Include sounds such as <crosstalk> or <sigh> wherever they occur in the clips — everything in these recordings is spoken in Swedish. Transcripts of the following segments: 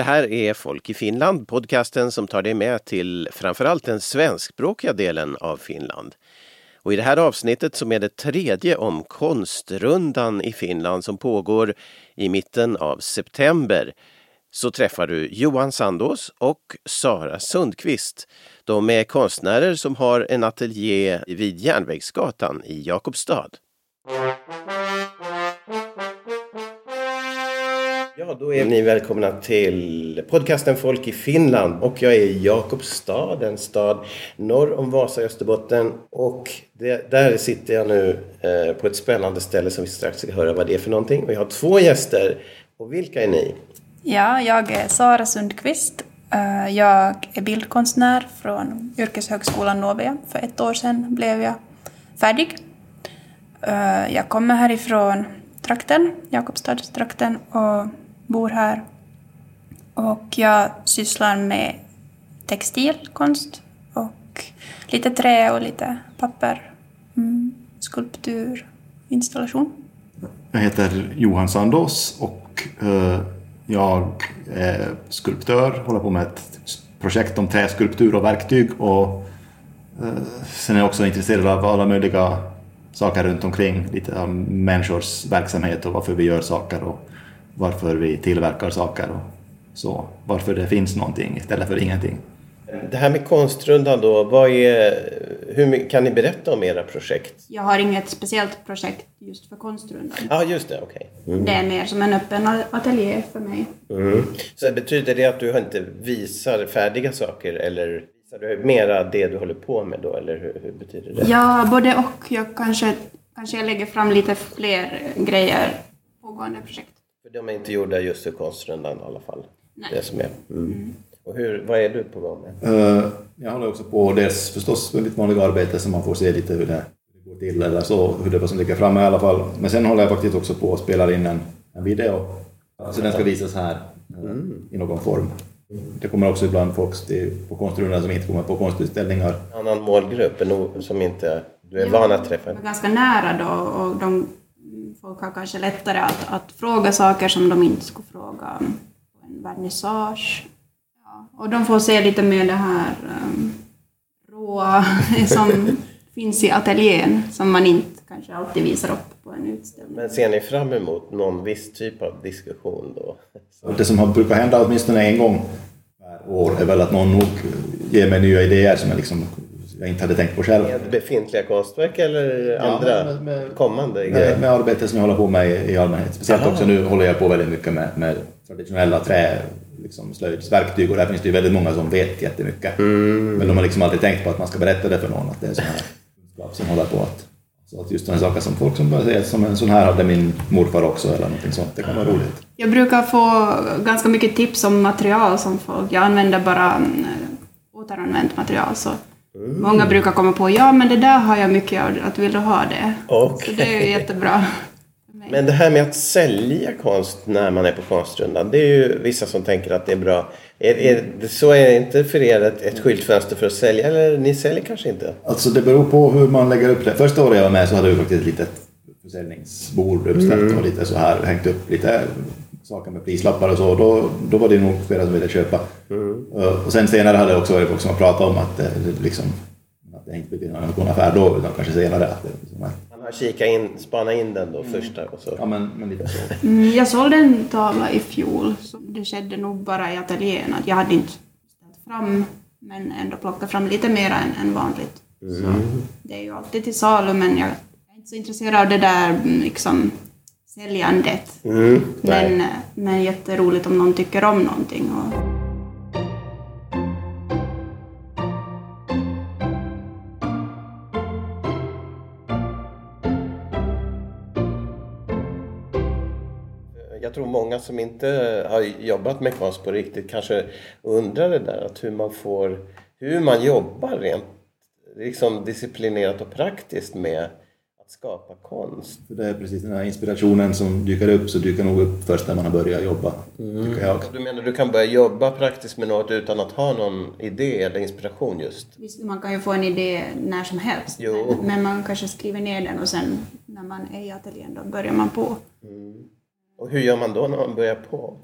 Det här är Folk i Finland, podcasten som tar dig med till framförallt den svenskspråkiga delen av Finland. Och I det här avsnittet som är det tredje om Konstrundan i Finland som pågår i mitten av september så träffar du Johan Sandås och Sara Sundqvist. De är konstnärer som har en ateljé vid Järnvägsgatan i Jakobstad. Ja, då är ni välkomna till podcasten Folk i Finland och jag är i Jakobstad, en stad norr om Vasa i Österbotten och det, där sitter jag nu eh, på ett spännande ställe som vi strax ska höra vad det är för någonting. Och jag har två gäster och vilka är ni? Ja, jag är Sara Sundqvist. Eh, jag är bildkonstnär från Yrkeshögskolan Novia. För ett år sedan blev jag färdig. Eh, jag kommer härifrån trakten, Jakobstadstrakten och bor här. Och jag sysslar med textilkonst och lite trä och lite papper, mm, skulptur, installation. Jag heter Johan Sandås och eh, jag är skulptör, håller på med ett projekt om träskulptur och verktyg och eh, sen är jag också intresserad av alla möjliga saker runt omkring, lite av människors verksamhet och varför vi gör saker och varför vi tillverkar saker och så. Varför det finns någonting istället för ingenting. Det här med Konstrundan då, vad är, hur kan ni berätta om era projekt? Jag har inget speciellt projekt just för Konstrundan. Ja, just det, okej. Okay. Mm. Det är mer som en öppen ateljé för mig. Mm. Så betyder det att du inte visar färdiga saker eller visar du mera det du håller på med då, eller hur, hur betyder det? Ja, både och. Jag kanske, kanske jag lägger fram lite fler grejer, pågående projekt. För de är inte gjorda just för Konstrundan i alla fall? Nej. Det som är. Mm. Mm. Och hur, vad är du på gång med? Uh, jag håller också på dels förstås med mitt vanliga arbete så man får se lite hur det går till eller så, hur det var som ligger framme i alla fall. Men sen håller jag faktiskt också på att spela in en, en video. Så den ska visas här mm. i någon form. Det kommer också ibland folk till, på konstrundan som inte kommer på konstutställningar. En annan målgrupp som inte du är ja, van att träffa? Ganska nära då och de, folk har kanske lättare att, att fråga saker som de inte skulle fråga på en vernissage och de får se lite mer det här um, råa <laughs> som <laughs> finns i ateljén som man inte kanske alltid visar upp på en utställning. Men ser ni fram emot någon viss typ av diskussion då? Det som brukar hända åtminstone en gång per år är väl att någon nog ger mig nya idéer som jag, liksom, jag inte hade tänkt på själv. Med befintliga konstverk eller andra ja, med, med, kommande med, grejer? Med arbete som jag håller på med i allmänhet. Speciellt Aha. också nu håller jag på väldigt mycket med, med traditionella trä liksom, slöjdsverktyg och där finns det ju väldigt många som vet jättemycket. Mm. Men de har liksom aldrig tänkt på att man ska berätta det för någon, att det är sån här kunskap som håller på att... Så att just sådana saker som folk som börjar säga som en sån här hade min morfar också eller någonting sånt, det kan vara roligt. Jag brukar få ganska mycket tips om material som folk, jag använder bara mm, återanvänt material så Mm. Många brukar komma på ja men det där har jag mycket av, att vill du ha det? Okay. Så det är jättebra. <laughs> Men det här med att sälja konst när man är på Konstrundan, det är ju vissa som tänker att det är bra. Är, är så är det inte för er ett, ett skyltfönster för att sälja, eller ni säljer kanske inte? Alltså det beror på hur man lägger upp det. Första året jag var med så hade vi faktiskt ett litet försäljningsbord uppställt mm. och lite så här hängt upp lite saker med prislappar och så. Då, då var det nog flera som ville köpa. Mm. Och sen senare hade det också varit folk som har pratat om att det, liksom, att det inte blir någon affär då, utan kanske senare. Att det, liksom kika in, spana in den då mm. första och så. Ja, men, men lite så. Mm, jag sålde en tavla i fjol. Så det skedde nog bara i ateljén. Jag hade inte ställt fram, men ändå plockat fram lite mer än, än vanligt. Mm. Så det är ju alltid till salu, men jag är inte så intresserad av det där liksom säljandet. Mm, men, men jätteroligt om någon tycker om någonting. Och, jag tror många som inte har jobbat med konst på riktigt kanske undrar det där att hur man får, hur man jobbar rent liksom disciplinerat och praktiskt med att skapa konst. Det är precis den här inspirationen som dyker upp så dyker nog upp först när man har börjat jobba. Mm. Jag. Du menar du kan börja jobba praktiskt med något utan att ha någon idé eller inspiration just? Visst, man kan ju få en idé när som helst. Jo. Men man kanske skriver ner den och sen när man är i ateljén då börjar man på. Mm. Och hur gör man då när man börjar på?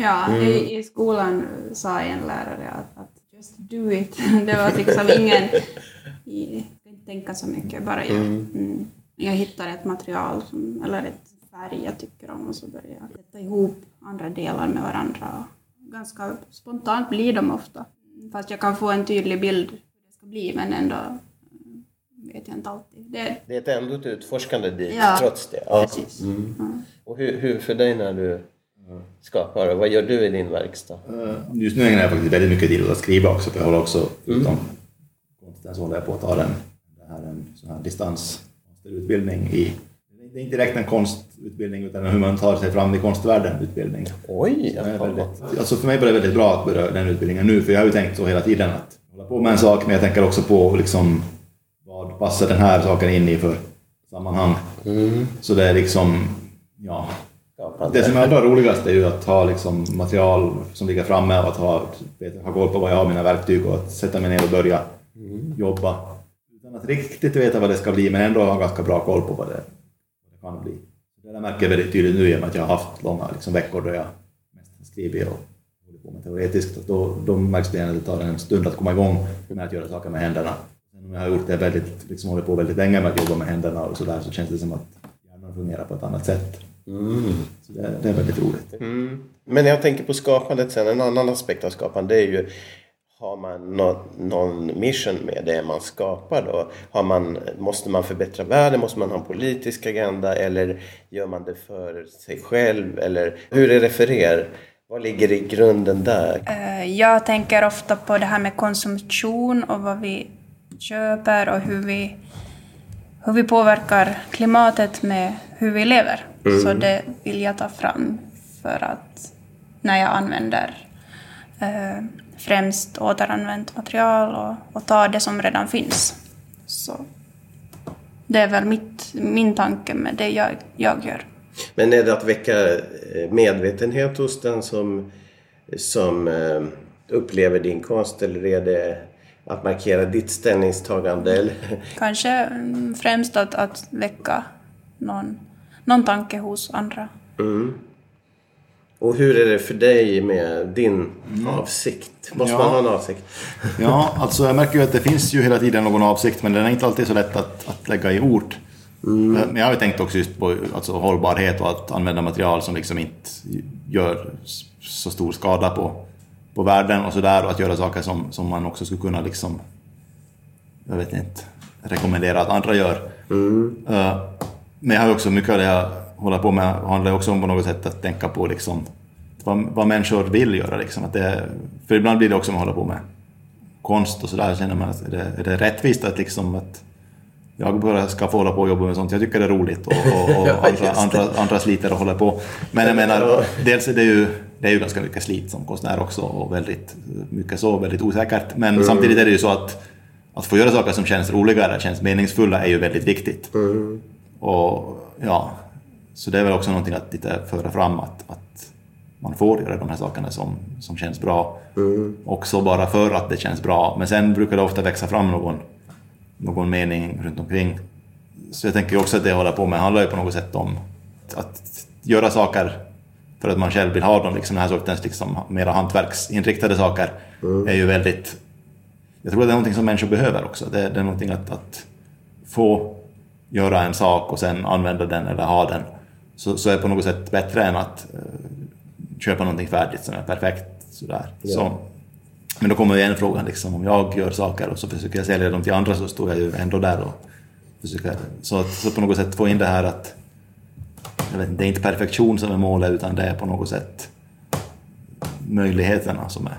Ja, mm. i, i skolan sa en lärare att, att just do it. <laughs> Det var liksom ingen... <laughs> I, inte tänka så mycket, bara jag, mm. Mm, jag hittar ett material som, eller ett färg jag tycker om och så börjar jag sätta ihop andra delar med varandra. Ganska spontant blir de ofta. Fast jag kan få en tydlig bild hur det ska bli men ändå vet jag inte alltid. Det, det är ändå ett utforskande dit ja, trots det. Ja. Precis. Mm. Ja. Och hur, hur för dig när du skapar? Vad gör du i din verkstad? Eh, just nu ägnar jag faktiskt väldigt mycket tid åt att skriva också, för jag håller också, utom mm. så håller jag på att ta den, det här, en sån här distansutbildning i det är inte direkt en konstutbildning utan hur man tar sig fram i konstvärlden utbildning. Oj! Väldigt, alltså för mig var det väldigt bra att börja den utbildningen nu, för jag har ju tänkt så hela tiden att hålla på med en sak, men jag tänker också på liksom, vad passar den här saken in i för sammanhang. Mm. Så det är liksom, ja, det som är allra roligast är ju att ha liksom material som ligger framme och att ha, ha koll på vad jag har mina verktyg och att sätta mig ner och börja mm. jobba att riktigt veta vad det ska bli men ändå ha ganska bra koll på vad det, vad det kan bli. Det där märker jag väldigt tydligt nu i och med att jag har haft långa liksom, veckor då jag mest skrivit och hållit på med teoretiskt. Då, då märks det att det tar en stund att komma igång med att göra saker med händerna. Sen om jag har gjort det väldigt, liksom hållit på väldigt länge med att jobba med händerna och sådär så känns det som att hjärnan fungerar på ett annat sätt. Mm. Så det, det, är väldigt roligt. Mm. Men jag tänker på skapandet sen, en annan aspekt av skapande det är ju har man någon, någon mission med det man skapar då? Har man, måste man förbättra världen? Måste man ha en politisk agenda? Eller gör man det för sig själv? Eller hur är det för er? Vad ligger i grunden där? Eh, jag tänker ofta på det här med konsumtion och vad vi köper och hur vi, hur vi påverkar klimatet med hur vi lever. Mm. Så det vill jag ta fram för att när jag använder eh, främst återanvänt material och, och ta det som redan finns. Så det är väl mitt, min tanke med det jag, jag gör. Men är det att väcka eh, medvetenhet hos den som, som eh, upplever din konst eller är det att markera ditt ställningstagande? Kanske mm, främst att, att väcka någon någon tanke hos andra. Mm. Och hur är det för dig med din mm. avsikt? Måste ja. man ha en avsikt? <laughs> ja, alltså jag märker ju att det finns ju hela tiden någon avsikt men den är inte alltid så lätt att, att lägga i ord. Mm. Men jag har ju tänkt också just på alltså, hållbarhet och att använda material som liksom inte gör så stor skada på, på världen och sådär och att göra saker som, som man också skulle kunna liksom, jag vet inte, rekommendera att andra gör. Mm. Uh, men jag har också mycket av det jag håller på med handlar också om på något sätt att tänka på liksom vad, vad människor vill göra. Liksom. Att det, för ibland blir det också om man håller på med konst och sådär, känner man att är det, är det rättvist att, liksom att jag bara ska få hålla på och jobba med sånt jag tycker det är roligt och, och, och <laughs> ja, andra, andra, andra sliter och håller på. Men jag menar, dels är det ju, det är ju ganska mycket slit som konstnär också och väldigt mycket så, väldigt osäkert. Men mm. samtidigt är det ju så att att få göra saker som känns roligare, känns meningsfulla är ju väldigt viktigt. Mm. Och ja, så det är väl också någonting att lite föra fram att, att man får göra de här sakerna som, som känns bra. Mm. Också bara för att det känns bra. Men sen brukar det ofta växa fram någon, någon mening runt omkring. Så jag tänker också att det jag håller på med handlar ju på något sätt om att göra saker för att man själv vill ha dem. Liksom den här sortens liksom, mera hantverksinriktade saker mm. är ju väldigt... Jag tror att det är någonting som människor behöver också. Det, det är någonting att, att få göra en sak och sen använda den eller ha den så, så är på något sätt bättre än att uh, köpa någonting färdigt som är perfekt. Sådär. Ja. Så, men då kommer ju en fråga, liksom, om jag gör saker och så försöker jag sälja dem till andra så står jag ju ändå där och försöker... Så, att, så på något sätt få in det här att inte, det är inte perfektion som är målet utan det är på något sätt möjligheterna som är,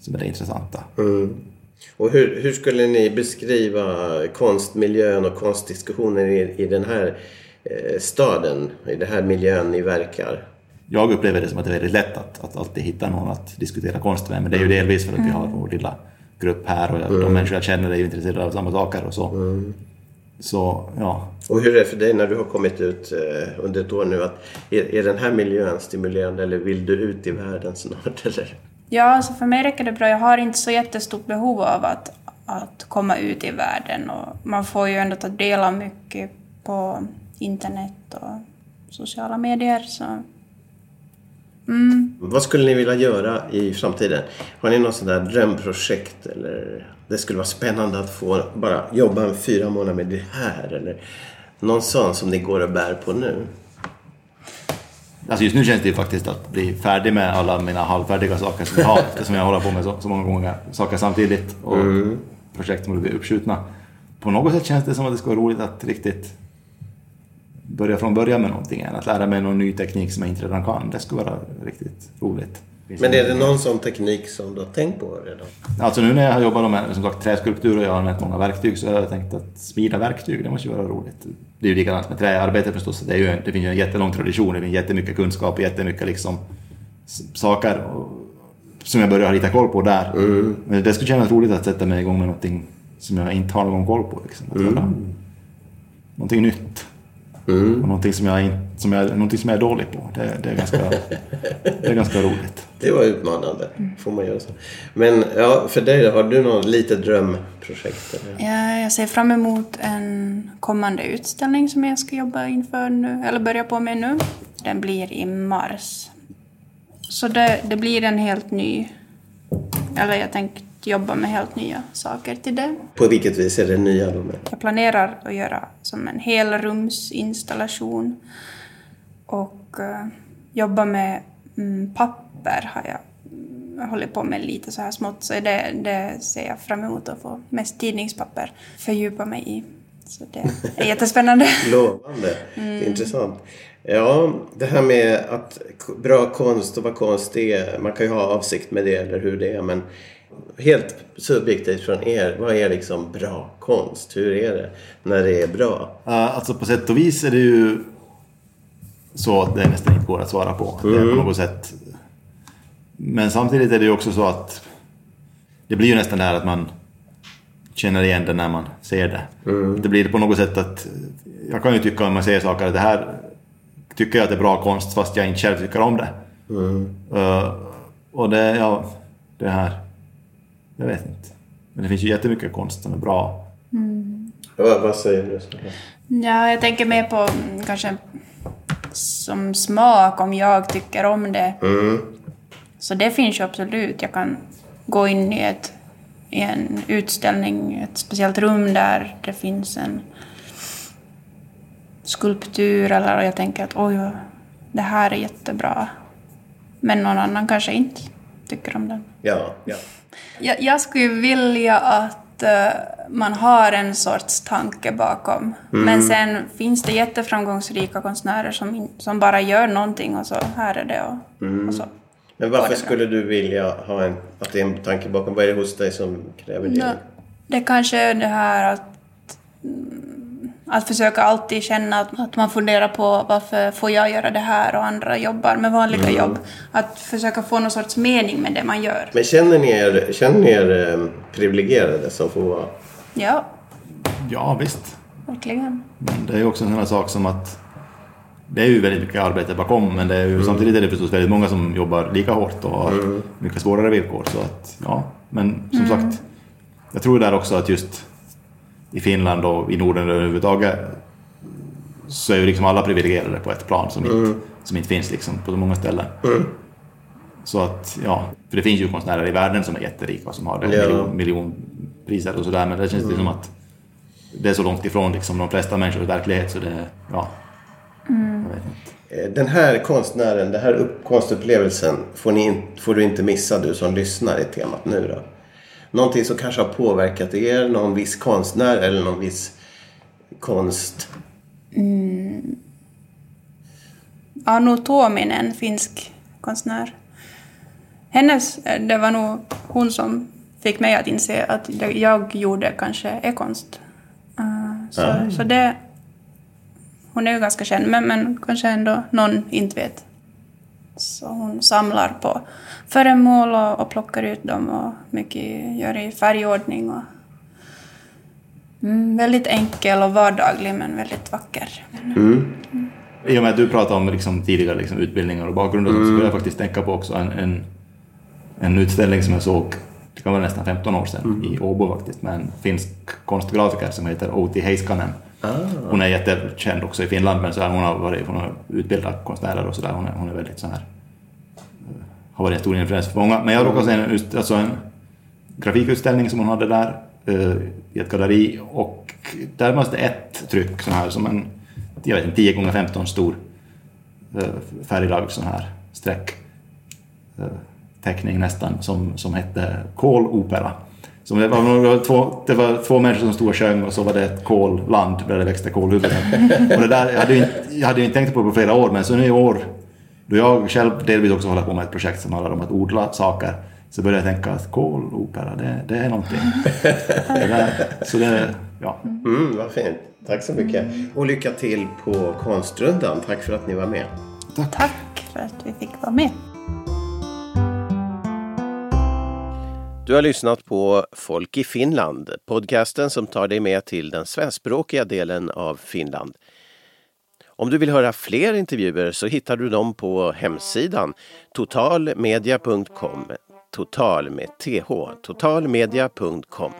som är det intressanta. Mm. Och hur, hur, skulle ni beskriva konstmiljön och konstdiskussionen i, i den här eh, staden, i den här miljön ni verkar? Jag upplever det som att det är väldigt lätt att, att alltid hitta någon att diskutera konst med, men det är ju mm. delvis för att vi har vår lilla grupp här och mm. de människor jag känner är ju intresserade av samma saker och så. Mm. Så, ja. Och hur är det för dig när du har kommit ut eh, under ett år nu? Att, är, är den här miljön stimulerande eller vill du ut i världen snart? <laughs> Eller? Ja, alltså för mig räcker det bra. Jag har inte så jättestort behov av att, att komma ut i världen. Och man får ju ändå ta del av mycket på internet och sociala medier. Så Vad skulle ni vilja göra i framtiden? Har ni något sånt där drömprojekt? Eller det skulle vara spännande att få bara jobba en fyra månader med det här? Eller någon sån som ni går och bär på nu? Alltså just nu känns det ju faktiskt att bli färdig med alla mina halvfärdiga saker som jag har eftersom jag håller på med så, så många gånger saker samtidigt och projekt som blir uppskjutna. På något sätt känns det som att det skulle vara roligt att riktigt börja från början med någonting än att lära mig någon ny teknik som jag inte redan kan. Det skulle vara riktigt roligt. Men är det någon sån teknik som du har tänkt på redan? Alltså nu när jag har jobbat med som sagt, träskulptur och jag har använt många verktyg så har jag tänkt att smida verktyg, det måste ju vara roligt. Det är ju likadant med träarbete förstås. Det, är ju en, det finns ju en jättelång tradition, det finns jättemycket kunskap och jättemycket liksom saker och, som jag börjar ha lite koll på där. Men det skulle kännas roligt att sätta mig igång med någonting som jag inte har någon koll på. Liksom. Att göra någonting nytt. Och någonting som jag, som jag, någonting som jag är dålig på. Det, det, är, ganska, det är ganska roligt. Det var utmanande. Får man göra så. Men ja, för dig har du något litet drömprojekt? Eller? Ja, jag ser fram emot en kommande utställning som jag ska jobba inför nu, eller börja på med nu. Den blir i mars. Så det, det blir en helt ny... Eller jag tänkte jobba med helt nya saker till det. På vilket vis är det nya då? Jag planerar att göra som en helrumsinstallation och eh, jobba med mm, papper har jag mm, hållit på med lite så här smått så det, det ser jag fram emot att få mest tidningspapper fördjupa mig i. Så det är <laughs> jättespännande. Lovande. Intressant. Ja, det här med att bra konst och vad konst är. Man kan ju ha avsikt med det eller hur det är. Men helt subjektivt från er. Vad är liksom bra konst? Hur är det när det är bra? Alltså på sätt och vis är det ju så att det nästan inte går att svara på. Det är på något sätt. Men samtidigt är det ju också så att det blir ju nästan det här att man känner igen det när man ser det. Det blir på något sätt att jag kan ju tycka om man ser saker att det här tycker jag att det är bra konst fast jag inte själv tycker om det. Uh, och det, ja, det här, jag vet inte. Men det finns ju jättemycket konst som är bra. Vad, vad säger du? Ja, jag tänker mer på mm, kanske som smak om jag tycker om det. Så det finns ju absolut. Jag kan gå in i, ett, i en utställning, ett speciellt rum där det finns en skulptur eller jag tänker att oj, det här är jättebra. Men någon annan kanske inte tycker om den. Ja, ja. Jag, jag skulle vilja att eh, man har en sorts tanke bakom. Men sen finns det jätteframgångsrika konstnärer som, som bara gör någonting och så här är det och, och så. Men Var varför skulle du vilja ha en, att det är en tanke bakom? Vad är det hos dig som kräver det? Nå, det kanske är det här att, mm, att försöka alltid känna att, att man funderar på varför får jag göra det här och andra jobbar med vanliga jobb. Att försöka få någon sorts mening med det man gör. Men känner ni er, känner ni er eh, privilegierade som får vara... Ja, Ja, visst. verkligen. Men det är ju också en sån här sak som att det är ju väldigt mycket arbete bakom men det är ju, samtidigt är det förstås väldigt många som jobbar lika hårt och har mycket svårare villkor. Så att, ja. Men som sagt, jag tror där också att just i Finland och i Norden överhuvudtaget så är ju liksom alla privilegierade på ett plan som, inte, som inte finns liksom på så många ställen. Så att, ja, för det finns ju konstnärer i världen som är jätterika och som har det, Ja. miljon, miljonpriser och sådär men det känns det som att det är så långt ifrån liksom, de flesta människors verklighet så det, ja. Jag vet inte. Eh, Den här konstnären, den här upp, konstupplevelsen får, ni, får du inte missa du som lyssnar i temat nu då. Någonting som kanske har påverkat er, någon viss konstnär eller någon viss konst. Anu Tuominen, finsk konstnär. Hennes, det var nog hon som fick mig att inse att det jag gjorde kanske är konst. Uh, så, Ah. så det... Hon är ju ganska känd, men, men kanske ändå någon inte vet. Så hon samlar på föremål och, och plockar ut dem och mycket gör i färgordning. Och, mm, väldigt enkel och vardaglig, men väldigt vacker. I och med att du pratade om liksom, tidigare liksom, utbildningar och bakgrund och så skulle jag faktiskt tänka på också en, en, en utställning som jag såg, det kan vara nästan 15 år sedan, i Åbo faktiskt, med en finsk konstgrafiker som heter Outi Heiskanen. Hon är jättekänd också i Finland, men så här, hon har varit hon har utbildat konstnärer och sådär. Hon är, hon är väldigt så här har varit en stor influens för många. Men jag råkade se en, alltså en grafikutställning som hon hade där eh, i ett galleri och där fanns det ett tryck sån här som en jag vet inte, 10 gånger 15 stor eh, färglagd sån här streckteckning eh, nästan som, som hette kolopera. Som det, var, det, var två, det var två människor som stod och sjöng och så var det ett kolland där det växte kolhuvuden. och det där, jag, hade ju inte, jag hade ju inte tänkt på det på flera år men så nu i år då jag själv delvis också håller på med ett projekt som handlar om att odla saker så började jag tänka att kolopera, det, det är någonting. det där, så det, ja. Mm, vad fint. Tack så mycket. Och lycka till på Konstrundan. Tack för att ni var med. Tack för att vi fick vara med. Du har lyssnat på Folk i Finland, podcasten som tar dig med till den svenskspråkiga delen av Finland. Om du vill höra fler intervjuer så hittar du dem på hemsidan totalmedia.com. Total med th. Totalmedia.com.